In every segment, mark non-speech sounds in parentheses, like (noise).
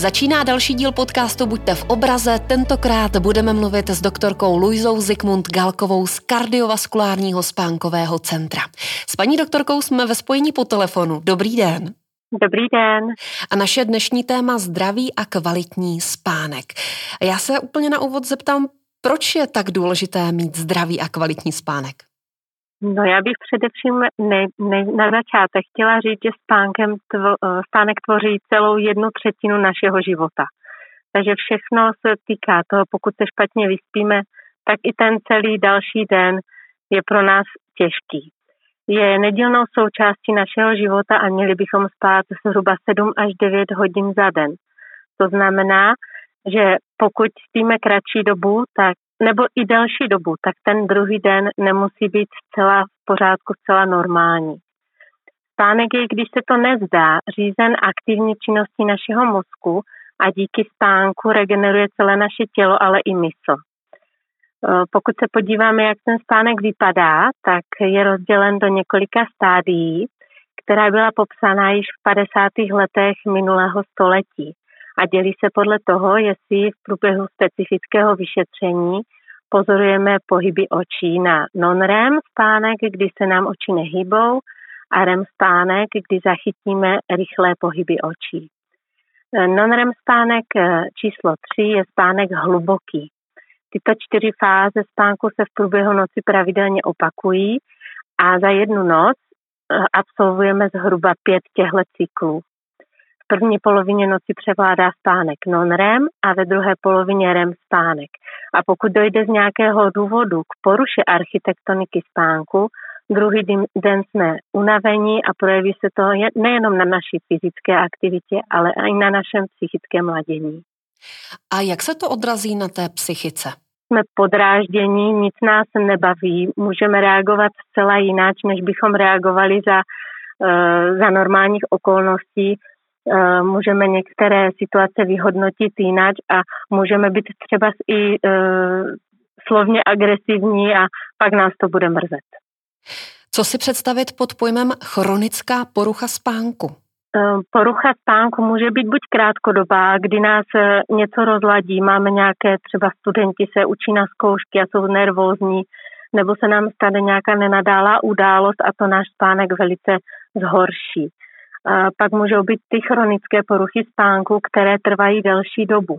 Začíná další díl podcastu Buďte v obraze. Tentokrát budeme mluvit s doktorkou Luizou Zikmund Galkovou z kardiovaskulárního spánkového centra. S paní doktorkou jsme ve spojení po telefonu. Dobrý den. Dobrý den. A naše dnešní téma zdraví a kvalitní spánek. Já se úplně na úvod zeptám, proč je tak důležité mít zdravý a kvalitní spánek? No já bych především ne, ne, na začátek chtěla říct, že spánkem tvo, eh, spánek tvoří celou jednu třetinu našeho života. Takže všechno se týká toho, pokud se špatně vyspíme, tak i ten celý další den je pro nás těžký. Je nedílnou součástí našeho života a měli bychom spát zhruba 7 až 9 hodin za den. To znamená, že pokud spíme kratší dobu, tak nebo i delší dobu, tak ten druhý den nemusí být zcela v pořádku, zcela normální. Spánek je, když se to nezdá, řízen aktivní činností našeho mozku a díky spánku regeneruje celé naše tělo, ale i mysl. E, pokud se podíváme, jak ten spánek vypadá, tak je rozdělen do několika stádií, která byla popsána již v 50. letech minulého století a dělí se podle toho, jestli v průběhu specifického vyšetření pozorujeme pohyby očí na non-REM spánek, kdy se nám oči nehybou a REM spánek, kdy zachytíme rychlé pohyby očí. Non-REM spánek eh, číslo 3 je spánek hluboký. Tyto čtyři fáze spánku se v průběhu noci pravidelně opakují a za jednu noc eh, absolvujeme zhruba pět těchto cyklů první polovině noci převládá spánek non-REM a ve druhé polovině REM spánek. A pokud dojde z nějakého důvodu k poruše architektoniky spánku, druhý den jsme unavení a projeví se to nejenom na naší fyzické aktivitě, ale i na našem psychickém ladění. A jak se to odrazí na té psychice? Jsme podráždění, nic nás nebaví, můžeme reagovat zcela jinak, než bychom reagovali za, uh, za normálních okolností Eh, můžeme některé situace vyhodnotit jinak a můžeme být třeba i uh, slovně agresivní a pak nás to bude mrzet. Co si představit pod pojmem chronická porucha spánku? Eh, porucha spánku může být buď krátkodobá, kdy nás něco rozladí, máme nějaké třeba studenti se učí na zkoušky a jsou nervózní, nebo se nám stane nějaká nenadálá událost a to náš spánek velice zhorší. Pak můžou být ty chronické poruchy spánku, které trvají delší dobu.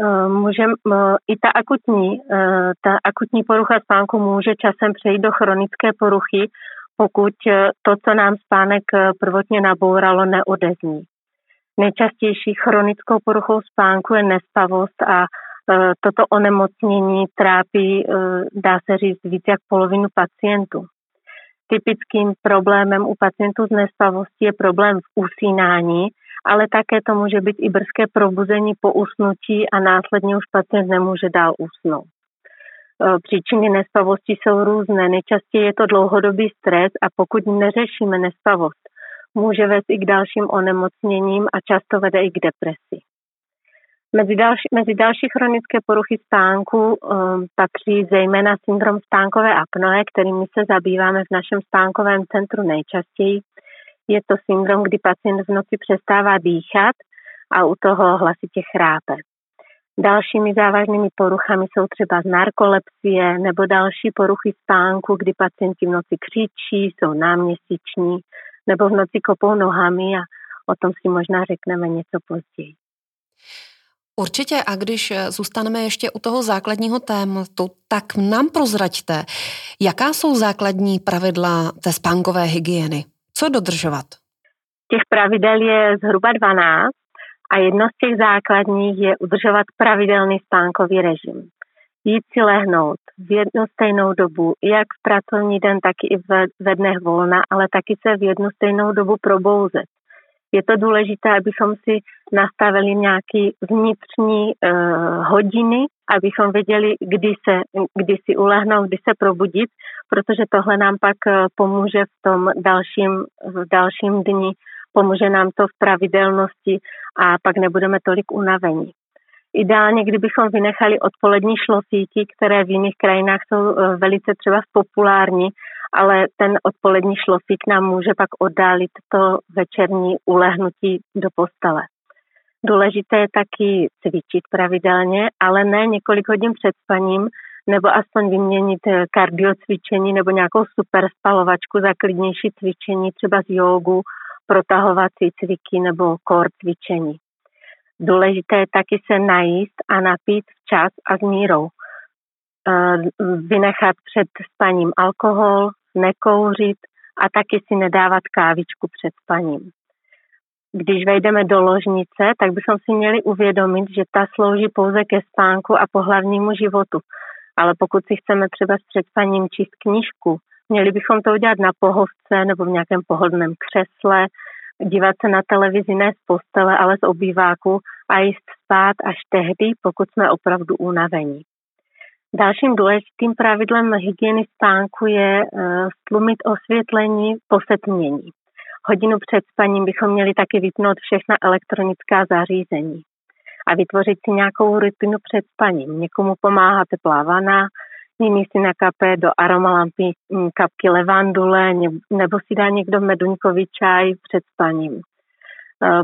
E, můžem, e, I ta akutní, e, ta akutní porucha spánku může časem přejít do chronické poruchy, pokud to, co nám spánek prvotně nabouralo, neodezní. Nejčastější chronickou poruchou spánku je nespavost a toto onemocnění trápí, dá se říct, víc jak polovinu pacientů. Typickým problémem u pacientů z nespavosti je problém v usínání, ale také to může být i brzké probuzení po usnutí a následně už pacient nemůže dál usnout. E, příčiny nespavosti jsou různé, nejčastěji je to dlouhodobý stres a pokud neřešíme nespavost, může vést i k dalším onemocněním a často vede i k depresi. Mezi další, mezi další chronické poruchy spánku um, patří zejména syndrom spánkové apnoe, kterým se zabýváme v našem spánkovém centru nejčastěji. Je to syndrom, kdy pacient v noci přestává dýchat a u toho hlasitě chrápe. Dalšími závažnými poruchami jsou třeba narkolepsie nebo další poruchy spánku, kdy pacienti v noci křičí, jsou náměsíční nebo v noci kopou nohami a o tom si možná řekneme něco později. Určitě a když eh, zůstaneme ještě u toho základního tématu, tak nám prozraďte, jaká jsou základní pravidla té spánkové hygieny? Co dodržovat? Těch pravidel je zhruba 12 a jedno z těch základních je udržovat pravidelný spánkový režim. Jít si lehnout v jednu stejnou dobu, jak v pracovní den, tak i ve dnech volna, ale taky se v jednu stejnou dobu probouzet je to důležité, abychom si nastavili nějaké vnitřní uh, hodiny, abychom věděli, kdy, se, kdy si ulehnout, kdy se probudit, protože tohle nám pak uh, pomůže v tom dalším, v dalším dni, pomůže nám to v pravidelnosti a pak nebudeme tolik unavení. Ideálně, kdybychom vynechali odpolední šlofíky, které v jiných krajinách jsou uh, velice třeba populární, ale ten odpolední šlofík nám může pak oddálit to večerní ulehnutí do postele. Důležité je taky cvičit pravidelně, ale ne několik hodin před spaním, nebo aspoň vyměnit eh, kardiocvičení nebo nějakou super spalovačku za klidnější cvičení, třeba z jogu, protahovací cviky nebo core cvičení. Důležité je taky se najíst a napít včas a s mírou. Eh, vynechat před spaním alkohol, nekouřit a taky si nedávat kávičku před spaním. Když vejdeme do ložnice, tak bychom si měli uvědomit, že ta slouží pouze ke spánku a pohlavnímu životu. Ale pokud si chceme třeba před spaním číst knížku, měli bychom to udělat na pohovce nebo v nějakém pohodlném křesle, dívat se na televizi ne z postele, ale z obýváku a jíst spát až tehdy, pokud jsme opravdu unavení. Dalším důležitým pravidlem hygieny spánku je stlumit osvětlení po setmění. Hodinu před spaním bychom měli taky vypnout všechna elektronická zařízení a vytvořit si nějakou rutinu před spaním. Někomu pomáhá teplá vana, jiný si nakape do aromalampy mm, kapky levandule nebo si dá někdo meduňkový čaj před spaním. E,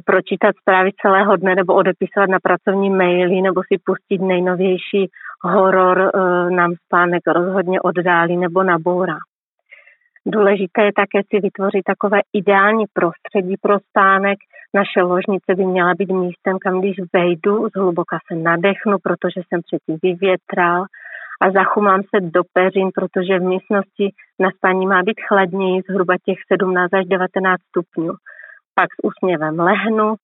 pročítat zprávy celého dne nebo odepisovat na pracovní maily nebo si pustit nejnovější horor e, nám spánek rozhodně oddálí nebo nabourá. Důležité je také si vytvořit takové ideální prostředí pro spánek. Naše ložnice by měla být místem, kam když vejdu, zhluboka se nadechnu, protože jsem předtím vyvětral a zachumám se do peřin, protože v místnosti na spaní má být chladněji, zhruba těch 17 až 19 stupňů. Pak s úsměvem lehnu,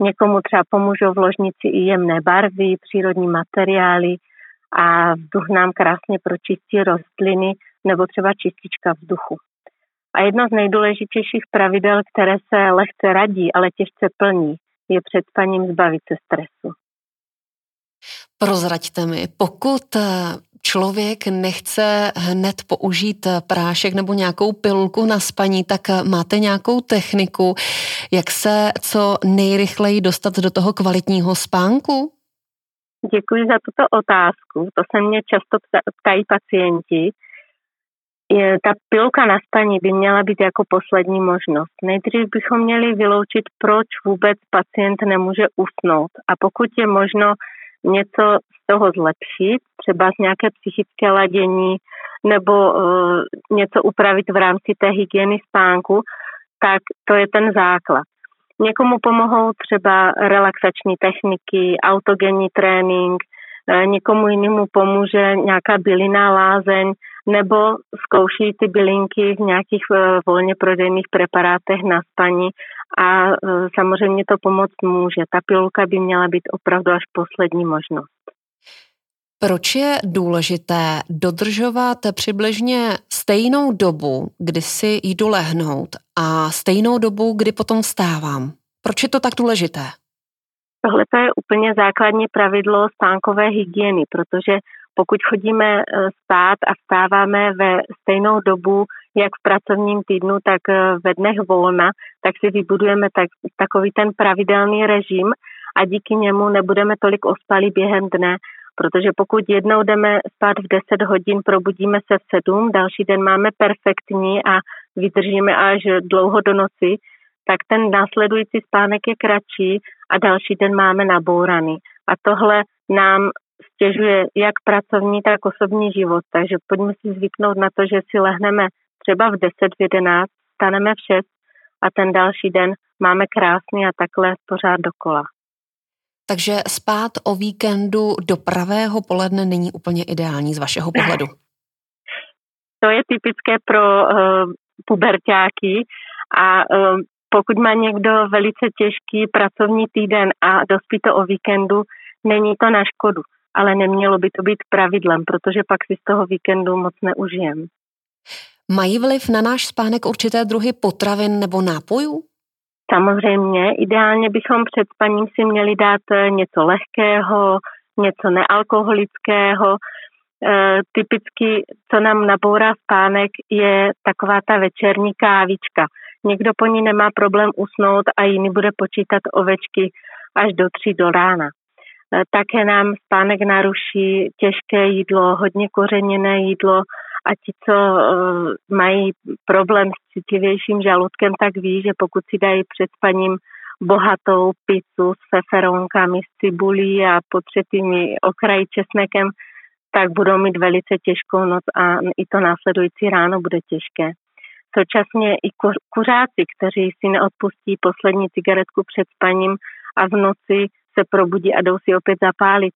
někomu třeba pomůžou v ložnici i jemné barvy, přírodní materiály a vzduch nám krásně pročistí rostliny, nebo třeba čistička vzduchu. A jedno z nejdůležitějších pravidel, které se lehce radí, ale těžce plní, je před spaním zbavit se stresu. Prozraďte mi, pokud eh, člověk nechce hned použít prášek nebo nějakou pilulku na spaní, tak eh, máte nějakou techniku, jak se co nejrychleji dostat do toho kvalitního spánku? Děkuji za tuto otázku. To se mě často ptají pacienti je, ta pilka na spaní by měla být jako poslední možnost. Nejdřív bychom měli vyloučit, proč vůbec pacient nemůže usnout. A pokud je možno něco z toho zlepšit, třeba z nějaké psychické ladění nebo uh, něco upravit v rámci té hygieny spánku, tak to je ten základ. Někomu pomohou třeba relaxační techniky, autogenní trénink, e, někomu jinému pomůže nějaká bylinná lázeň, nebo zkouší ty bylinky v nějakých eh, volně prodejných preparátech na spaní a eh, samozřejmě to pomoct může. Ta pilulka by měla být opravdu až poslední možnost. Proč je důležité dodržovat přibližně stejnou dobu, kdy si jdu lehnout a stejnou dobu, kdy potom vstávám? Proč je to tak důležité? Tohle je úplně základní pravidlo spánkové hygieny, protože pokud chodíme eh, spát a vstáváme ve stejnou dobu, jak v pracovním týdnu, tak eh, ve dnech volna, tak si vybudujeme tak, takový ten pravidelný režim a díky němu nebudeme tolik ospalí během dne, protože pokud jednou jdeme spát v 10 hodin, probudíme se v 7, další den máme perfektní a vydržíme až dlouho do noci, tak ten následující spánek je kratší a další den máme nabouraný. A tohle nám stěžuje jak pracovní, tak osobní život. Takže pojďme si zvyknout na to, že si lehneme třeba v 10, v 11, staneme v 6 a ten další den máme krásný a takhle pořád dokola. Takže spát o víkendu do pravého poledne není úplně ideální z vašeho pohledu. (laughs) To je typické pro uh, pubertáky a uh, pokud má někdo velice těžký pracovní týden a dospí to o víkendu, není to na škodu ale nemělo by to být pravidlem, protože pak si z toho víkendu moc neužijem. Mají vliv na náš spánek určité druhy potravin nebo nápojů? Samozřejmě, ideálně bychom před spaním si měli dát eh, něco lehkého, něco nealkoholického. E, typicky, co nám nabourá spánek, je taková ta večerní kávička. Někdo po ní nemá problém usnout a jiný bude počítat ovečky až do tří do rána. Také nám spánek naruší těžké jídlo, hodně kořeněné jídlo a ti, co uh, mají problém s citlivějším žaludkem, tak ví, že pokud si dají před spaním bohatou pizzu s feferonkami, s cibulí a potřetými okraji česnekem, tak budou mít velice těžkou noc a i to následující ráno bude těžké. Současně i kuřáci, kteří si neodpustí poslední cigaretku před spaním a v noci se probudí a jdou si opět zapálit,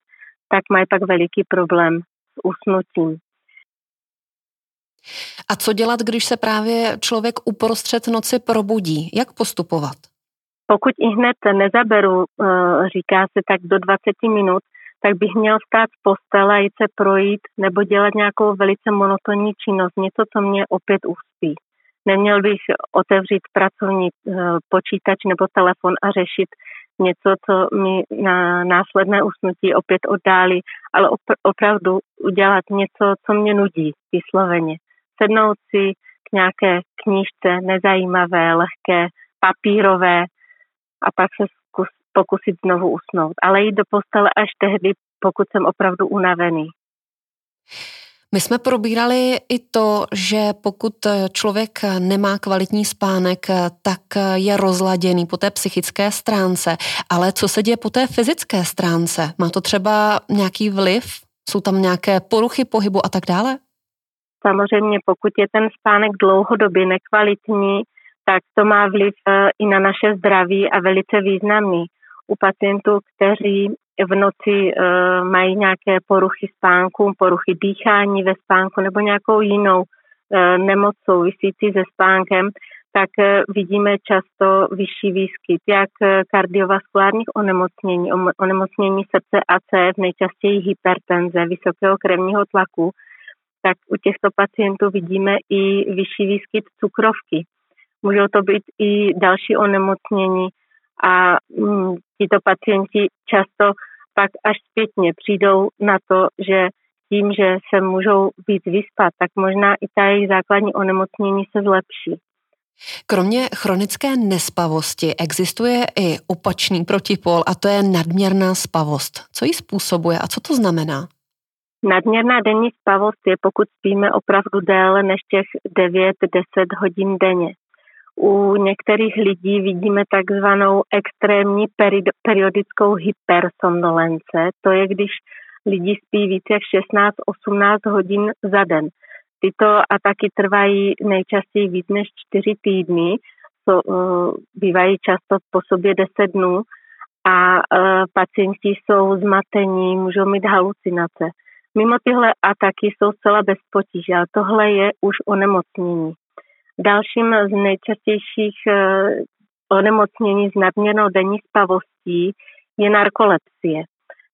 tak mají pak veliký problém s usnutím. A co dělat, když se právě člověk uprostřed noci probudí? Jak postupovat? Pokud i hned nezaberu, eh, říká se tak do 20 minut, tak bych měl stát z postele, jít se projít nebo dělat nějakou velice monotonní činnost, něco, co mě opět uspí. Neměl bych otevřít pracovní eh, počítač nebo telefon a řešit něco, co mi na následné usnutí opět oddálí, ale opravdu udělat něco, co mě nudí vysloveně. Sednout si k nějaké knížce nezajímavé, lehké, papírové a pak se zkus, pokusit znovu usnout. Ale jít do postele až tehdy, pokud jsem opravdu unavený. My jsme probírali i to, že pokud člověk nemá kvalitní spánek, tak je rozladěný po té psychické stránce. Ale co se děje po té fyzické stránce? Má to třeba nějaký vliv? Jsou tam nějaké poruchy pohybu a tak dále? Samozřejmě, pokud je ten spánek dlouhodobě nekvalitní, tak to má vliv eh, i na naše zdraví a velice významný. U pacientů, kteří v noci uh, mají nějaké poruchy spánku, poruchy dýchání ve spánku nebo nějakou jinou uh, nemoc souvisící se spánkem, tak uh, vidíme často vyšší výskyt jak kardiovaskulárních onemocnění, onemocnění srdce a cév, nejčastěji hypertenze, vysokého krevního tlaku, tak u těchto pacientů vidíme i vyšší výskyt cukrovky. Můžou to být i další onemocnění, a mm, tito pacienti často pak až zpětně přijdou na to, že tím, že se můžou víc vyspat, tak možná i ta jejich základní onemocnění se zlepší. Kromě chronické nespavosti existuje i opačný protipol a to je nadměrná spavost. Co ji způsobuje a co to znamená? Nadměrná denní spavost je, pokud spíme opravdu déle než těch 9-10 hodin denně. U některých lidí vidíme takzvanou extrémní periodickou hypersomnolence. To je, když lidi spí více jak 16-18 hodin za den. Tyto ataky trvají nejčastěji víc než 4 týdny, to, uh, bývají často po sobě 10 dnů a uh, pacienti jsou zmatení, můžou mít halucinace. Mimo tyhle ataky jsou zcela bez potíže, ale tohle je už onemocnění. Dalším z nejčastějších eh, onemocnění s nadměrnou denní spavostí je narkolepsie.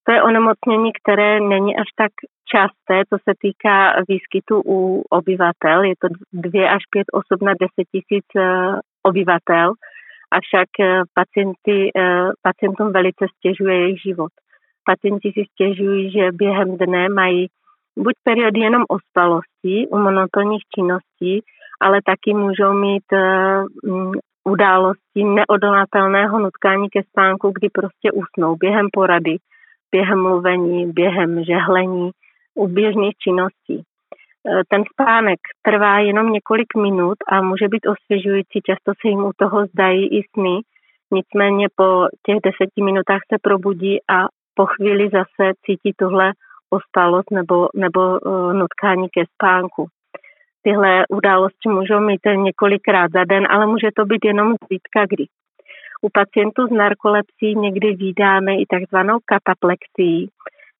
To je onemocnění, které není až tak časté, to se týká výskytu u obyvatel. Je to 2 až 5 osob na 10 tisíc eh, obyvatel, avšak eh, pacienty, pacientům velice stěžuje jejich život. Pacienti si stěžují, že během dne mají buď periody jenom ospalosti u monotonních činností, ale taky můžou mít eh, mm, události neodolatelného nutkání ke spánku, kdy prostě usnou během porady, během mluvení, během žehlení, u běžných činností. Eh, ten spánek trvá jenom několik minut a může být osvěžující, často se jim u toho zdají i sny, nicméně po těch deseti minutách se probudí a po chvíli zase cítí tuhle ostalost nebo, nebo uh, nutkání ke spánku. Tyhle události můžou mít několikrát za den, ale může to být jenom zvítka kdy. U pacientů s narkolepsií někdy vydáme i takzvanou kataplexii,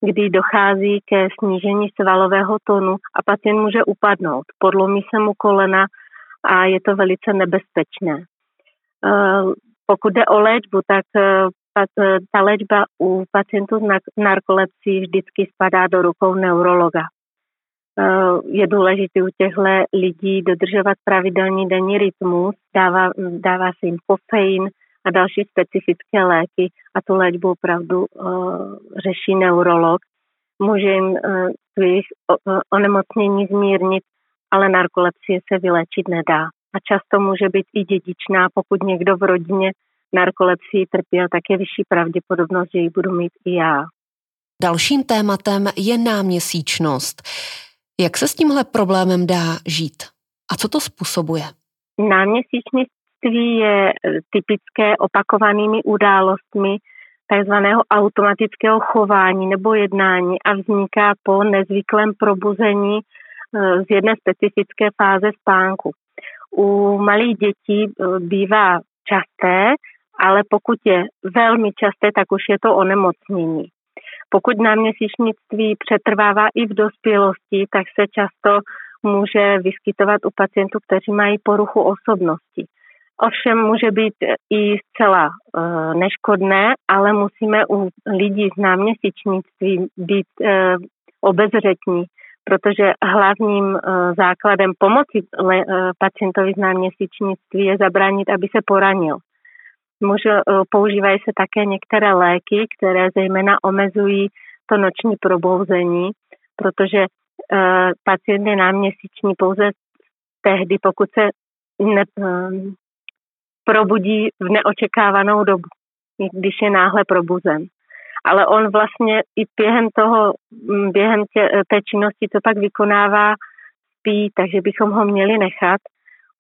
kdy dochází ke snížení svalového tonu a pacient může upadnout. Podlomí se mu kolena a je to velice nebezpečné. Eh, pokud jde o léčbu, tak eh, ta léčba u pacientů s narkolepsií vždycky spadá do rukou neurologa. Eh, je důležité u těchto lidí dodržovat pravidelný denní rytmus, dává, dává se jim kofein a další specifické léky a tu léčbu opravdu uh, řeší neurolog. Může jim uh, jejich onemocnění zmírnit, ale narkolepsie se vylečit nedá. A často může být i dědičná, pokud někdo v rodině narkolepsii trpěl, tak je vyšší pravděpodobnost, že ji budu mít i já. Dalším tématem je náměsíčnost. Jak se s tímhle problémem dá žít? A co to způsobuje? Náměsíčný těhotenství je typické opakovanými událostmi takzvaného automatického chování nebo jednání a vzniká po nezvyklém probuzení z jedné specifické fáze spánku. U malých dětí bývá časté, ale pokud je velmi časté, tak už je to onemocnění. Pokud náměsíčnictví přetrvává i v dospělosti, tak se často může vyskytovat u pacientů, kteří mají poruchu osobnosti. Ovšem může být i zcela e, neškodné, ale musíme u lidí z náměsíčnictví být e, obezřetní, protože hlavním e, základem pomoci pacientovi z náměsíčnictví je zabránit, aby se poranil. Může, e, používají se také některé léky, které zejména omezují to noční probouzení, protože e, pacient je náměsíční pouze tehdy, pokud se ne, e, probudí v neočekávanou dobu, když je náhle probuzen. Ale on vlastně i během toho, během tě, té činnosti, co pak vykonává, spí, takže bychom ho měli nechat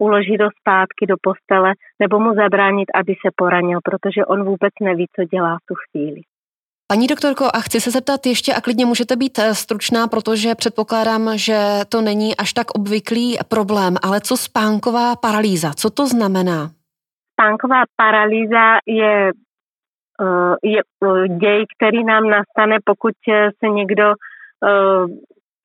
uložit ho zpátky do postele nebo mu zabránit, aby se poranil, protože on vůbec neví, co dělá v tu chvíli. Paní doktorko, a chci se zeptat ještě, a klidně můžete být eh, stručná, protože předpokládám, že to není až tak obvyklý problém, ale co spánková paralýza, co to znamená? Spánková paralýza je, eh, je eh, děj, který nám nastane, pokud se někdo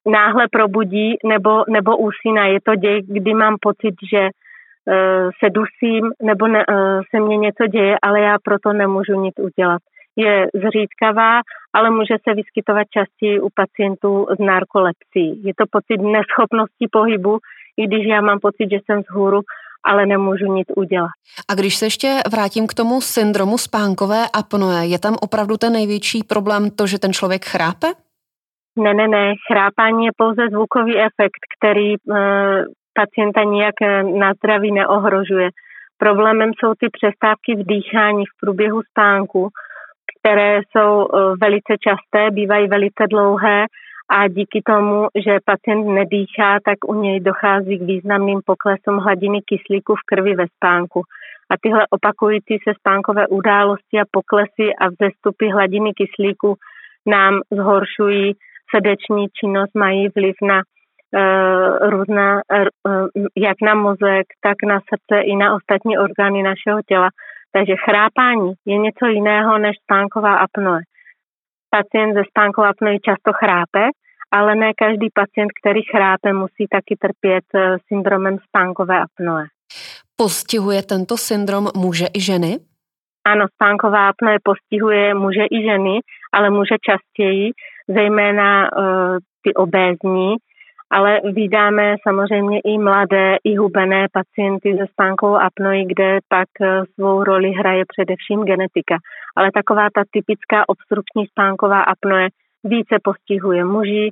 náhle probudí nebo, nebo usíná. Je to děj, kdy mám pocit, že uh, se dusím nebo ne, uh, se mně něco děje, ale já proto nemůžu nic udělat. Je zřídkavá, ale může se vyskytovat častěji u pacientů s narkolepsií. Je to pocit neschopnosti pohybu, i když já mám pocit, že jsem vzhůru, ale nemůžu nic udělat. A když se ještě vrátím k tomu syndromu spánkové apnoe, je tam opravdu ten největší problém to, že ten člověk chrápe? Ne, ne, ne. Chrápání je pouze zvukový efekt, který e, pacienta nijak eh, na zdraví neohrožuje. Problémem jsou ty přestávky v dýchání v průběhu spánku, které jsou e, velice časté, bývají velice dlouhé a díky tomu, že pacient nedýchá, tak u něj dochází k významným poklesům hladiny kyslíku v krvi ve spánku. A tyhle opakující se spánkové události a poklesy a vzestupy hladiny kyslíku nám zhoršují srdeční činnost mají vliv na uh, různá, uh, jak na mozek, tak na srdce i na ostatní orgány našeho těla. Takže chrápání je něco jiného než spánková apnoe. Pacient ze spánkovou apnoe často chrápe, ale ne každý pacient, který chrápe, musí taky trpět syndromem spánkové apnoe. Postihuje tento syndrom muže i ženy? Ano, spánková apnoe postihuje muže i ženy, ale muže častěji, zejména uh, ty obézní, ale vydáme samozřejmě i mladé, i hubené pacienty ze spánkovou apnoí, kde pak uh, svou roli hraje především genetika. Ale taková ta typická obstrukční spánková apnoe více postihuje muži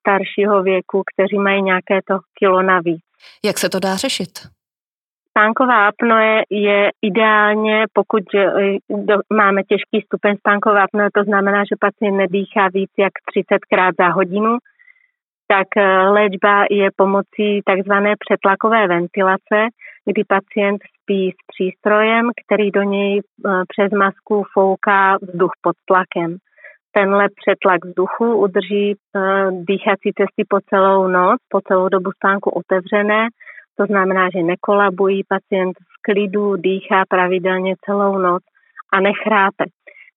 staršího věku, kteří mají nějaké to kilo navíc. Jak se to dá řešit? Spánková apnoe je ideálně, pokud eh, máme těžký stupeň spánkové apnoe, to znamená, že pacient nedýchá víc jak 30 krát za hodinu, tak eh, léčba je pomocí takzvané přetlakové ventilace, kdy pacient spí s přístrojem, který do něj eh, přes masku fouká vzduch pod tlakem. Tenhle přetlak vzduchu udrží dýchací cesty po celou noc, po celou dobu spánku otevřené to znamená, že nekolabují, pacient v klidu dýchá pravidelně celou noc a nechrápe.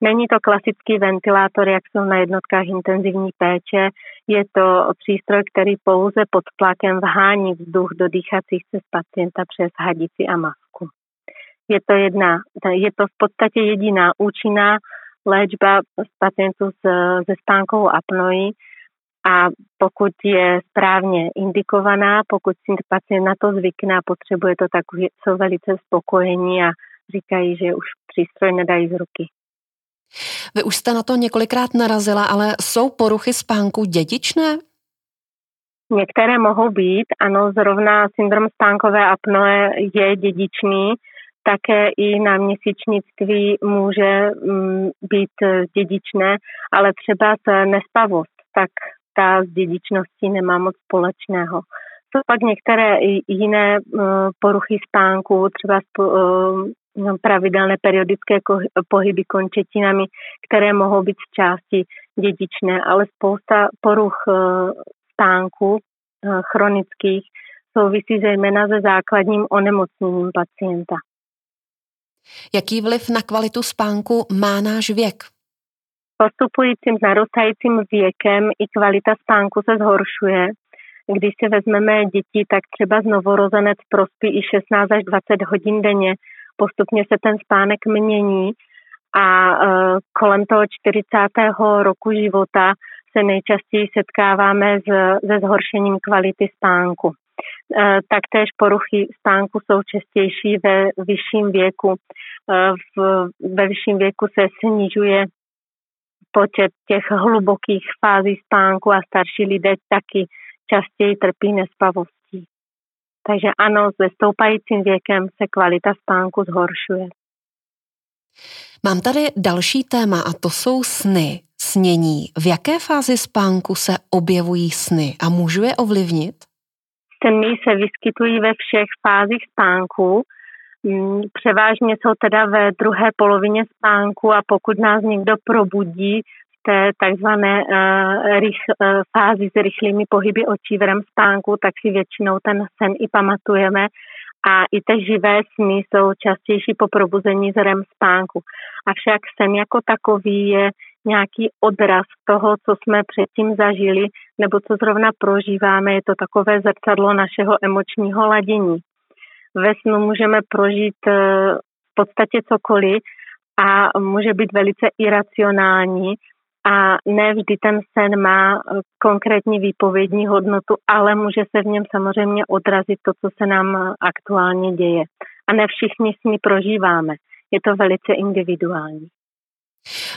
Není to klasický ventilátor, jak jsou na jednotkách intenzivní péče, je to přístroj, který pouze pod tlakem vhání vzduch do dýchacích cest pacienta přes hadici a masku. Je to, jedna, je to v podstatě jediná účinná léčba pacientů se spánkovou apnoí, a pokud je správně indikovaná, pokud si pacient na to zvykne a potřebuje to, tak jsou velice spokojení a říkají, že už přístroj nedají z ruky. Vy už jste na to několikrát narazila, ale jsou poruchy spánku dědičné? Některé mohou být, ano, zrovna syndrom spánkové apnoe je dědičný, také i na měsíčnictví může mm, být dědičné, ale třeba nespavost, tak ta s dědičností nemá moc společného. jsou pak některé jiné poruchy spánku, třeba no, pravidelné periodické pohyby končetinami, které mohou být z části dědičné, ale spousta poruch spánku chronických souvisí zejména se základním onemocněním pacienta. Jaký vliv na kvalitu spánku má náš věk? Postupujícím narůstajícím věkem i kvalita spánku se zhoršuje. Když si vezmeme děti, tak třeba znovorozenec prospí i 16 až 20 hodin denně. Postupně se ten spánek mění a e, kolem toho 40. roku života se nejčastěji setkáváme s, se zhoršením kvality spánku. E, taktéž poruchy spánku jsou častější ve vyšším věku. E, v, ve vyšším věku se snižuje počet těch hlubokých fází spánku a starší lidé taky častěji trpí nespavostí. Takže ano, se stoupajícím věkem se kvalita spánku zhoršuje. Mám tady další téma a to jsou sny, snění. V jaké fázi spánku se objevují sny a můžu je ovlivnit? Sny se vyskytují ve všech fázích spánku. Mm, převážně jsou teda ve druhé polovině spánku a pokud nás někdo probudí v té takzvané uh, rych, uh, fázi s rychlými pohyby očí v REM spánku, tak si většinou ten sen i pamatujeme a i ty živé sny jsou častější po probuzení z REM spánku. Avšak sen jako takový je nějaký odraz toho, co jsme předtím zažili nebo co zrovna prožíváme. Je to takové zrcadlo našeho emočního ladění. Ve snu můžeme prožít eh, v podstatě cokoliv a může být velice iracionální a ne vždy ten sen má eh, konkrétní výpovědní hodnotu, ale může se v něm samozřejmě odrazit to, co se nám aktuálně děje. A ne všichni s ní prožíváme. Je to velice individuální.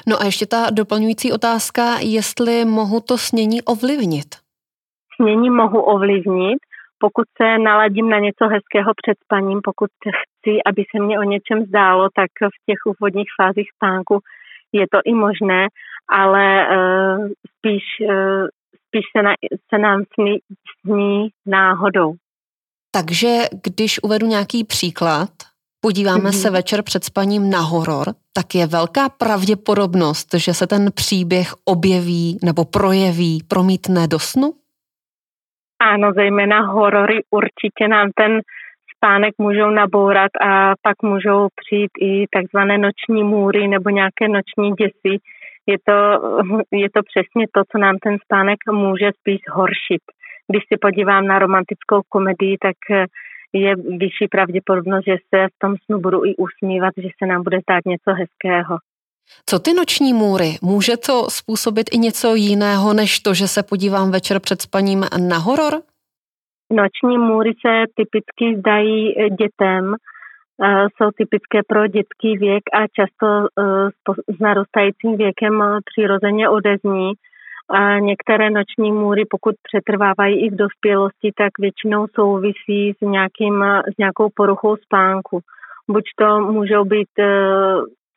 No a ještě ta doplňující otázka, jestli mohu to snění ovlivnit? Snění mohu ovlivnit, pokud se naladím na něco hezkého před spaním, pokud chci, aby se mě o něčem zdálo, tak v těch úvodních fázích spánku je to i možné, ale uh, spíš, uh, spíš se, na, se nám sní, sní náhodou. Takže když uvedu nějaký příklad, podíváme mm-hmm. se večer před spaním na horor, tak je velká pravděpodobnost, že se ten příběh objeví nebo projeví, promítne do snu? Ano, zejména horory určitě nám ten spánek můžou nabourat a pak můžou přijít i takzvané noční můry nebo nějaké noční děsy. Je to, (laughs) je to přesně to, co nám ten spánek může spíš horšit. Když si podívám na romantickou komedii, tak je vyšší pravděpodobnost, že se v tom snu budu i usmívat, že se nám bude stát něco hezkého. Co ty noční můry? Může to způsobit i něco jiného, než to, že se podívám večer před spaním na horor? Noční můry se typicky zdají eh, dětem, eh, jsou typické pro dětský věk a často eh, s narůstajícím věkem přirozeně odezní. A některé noční můry, pokud přetrvávají i v dospělosti, tak většinou souvisí s, nějakým, s nějakou poruchou spánku. Buď to můžou být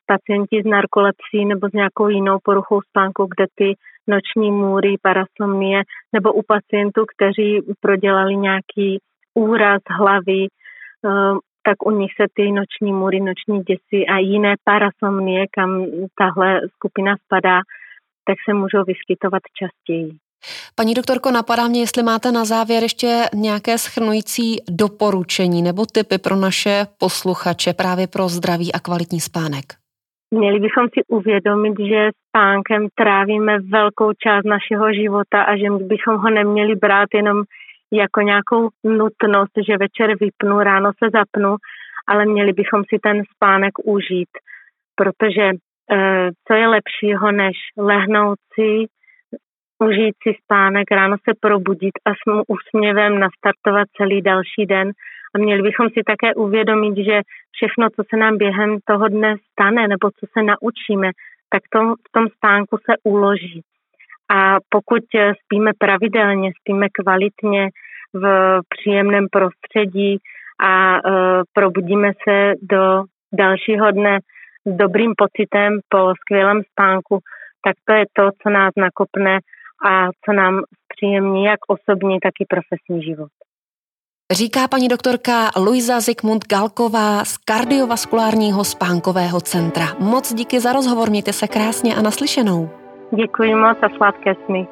pacienti s narkolepsí nebo s nějakou jinou poruchou spánku, kde ty noční můry, parasomnie, nebo u pacientů, kteří prodělali nějaký úraz hlavy, eh, tak u nich se ty noční můry, noční děsy a jiné parasomnie, kam tahle skupina spadá, tak se můžou vyskytovat častěji. Paní doktorko, napadá mě, jestli máte na závěr ještě nějaké schrnující doporučení nebo typy pro naše posluchače právě pro zdravý a kvalitní spánek. Měli bychom si uvědomit, že spánkem trávíme velkou část našeho života a že bychom ho neměli brát jenom jako nějakou nutnost, že večer vypnu, ráno se zapnu, ale měli bychom si ten spánek užít, protože e, co je lepšího, než lehnout si, užít si spánek, ráno se probudit a s úsměvem nastartovat celý další den a měli bychom si také uvědomit, že všechno, co se nám během toho dne stane nebo co se naučíme, tak to, v tom spánku se uloží. A pokud spíme pravidelně, spíme kvalitně v příjemném prostředí a e, probudíme se do dalšího dne s dobrým pocitem po skvělém spánku, tak to je to, co nás nakopne a co nám zpříjemní jak osobní, tak i profesní život. Říká paní doktorka Luisa Zikmund Galková z kardiovaskulárního spánkového centra. Moc díky za rozhovor, mějte se krásně a naslyšenou. Děkuji moc a sladké smy.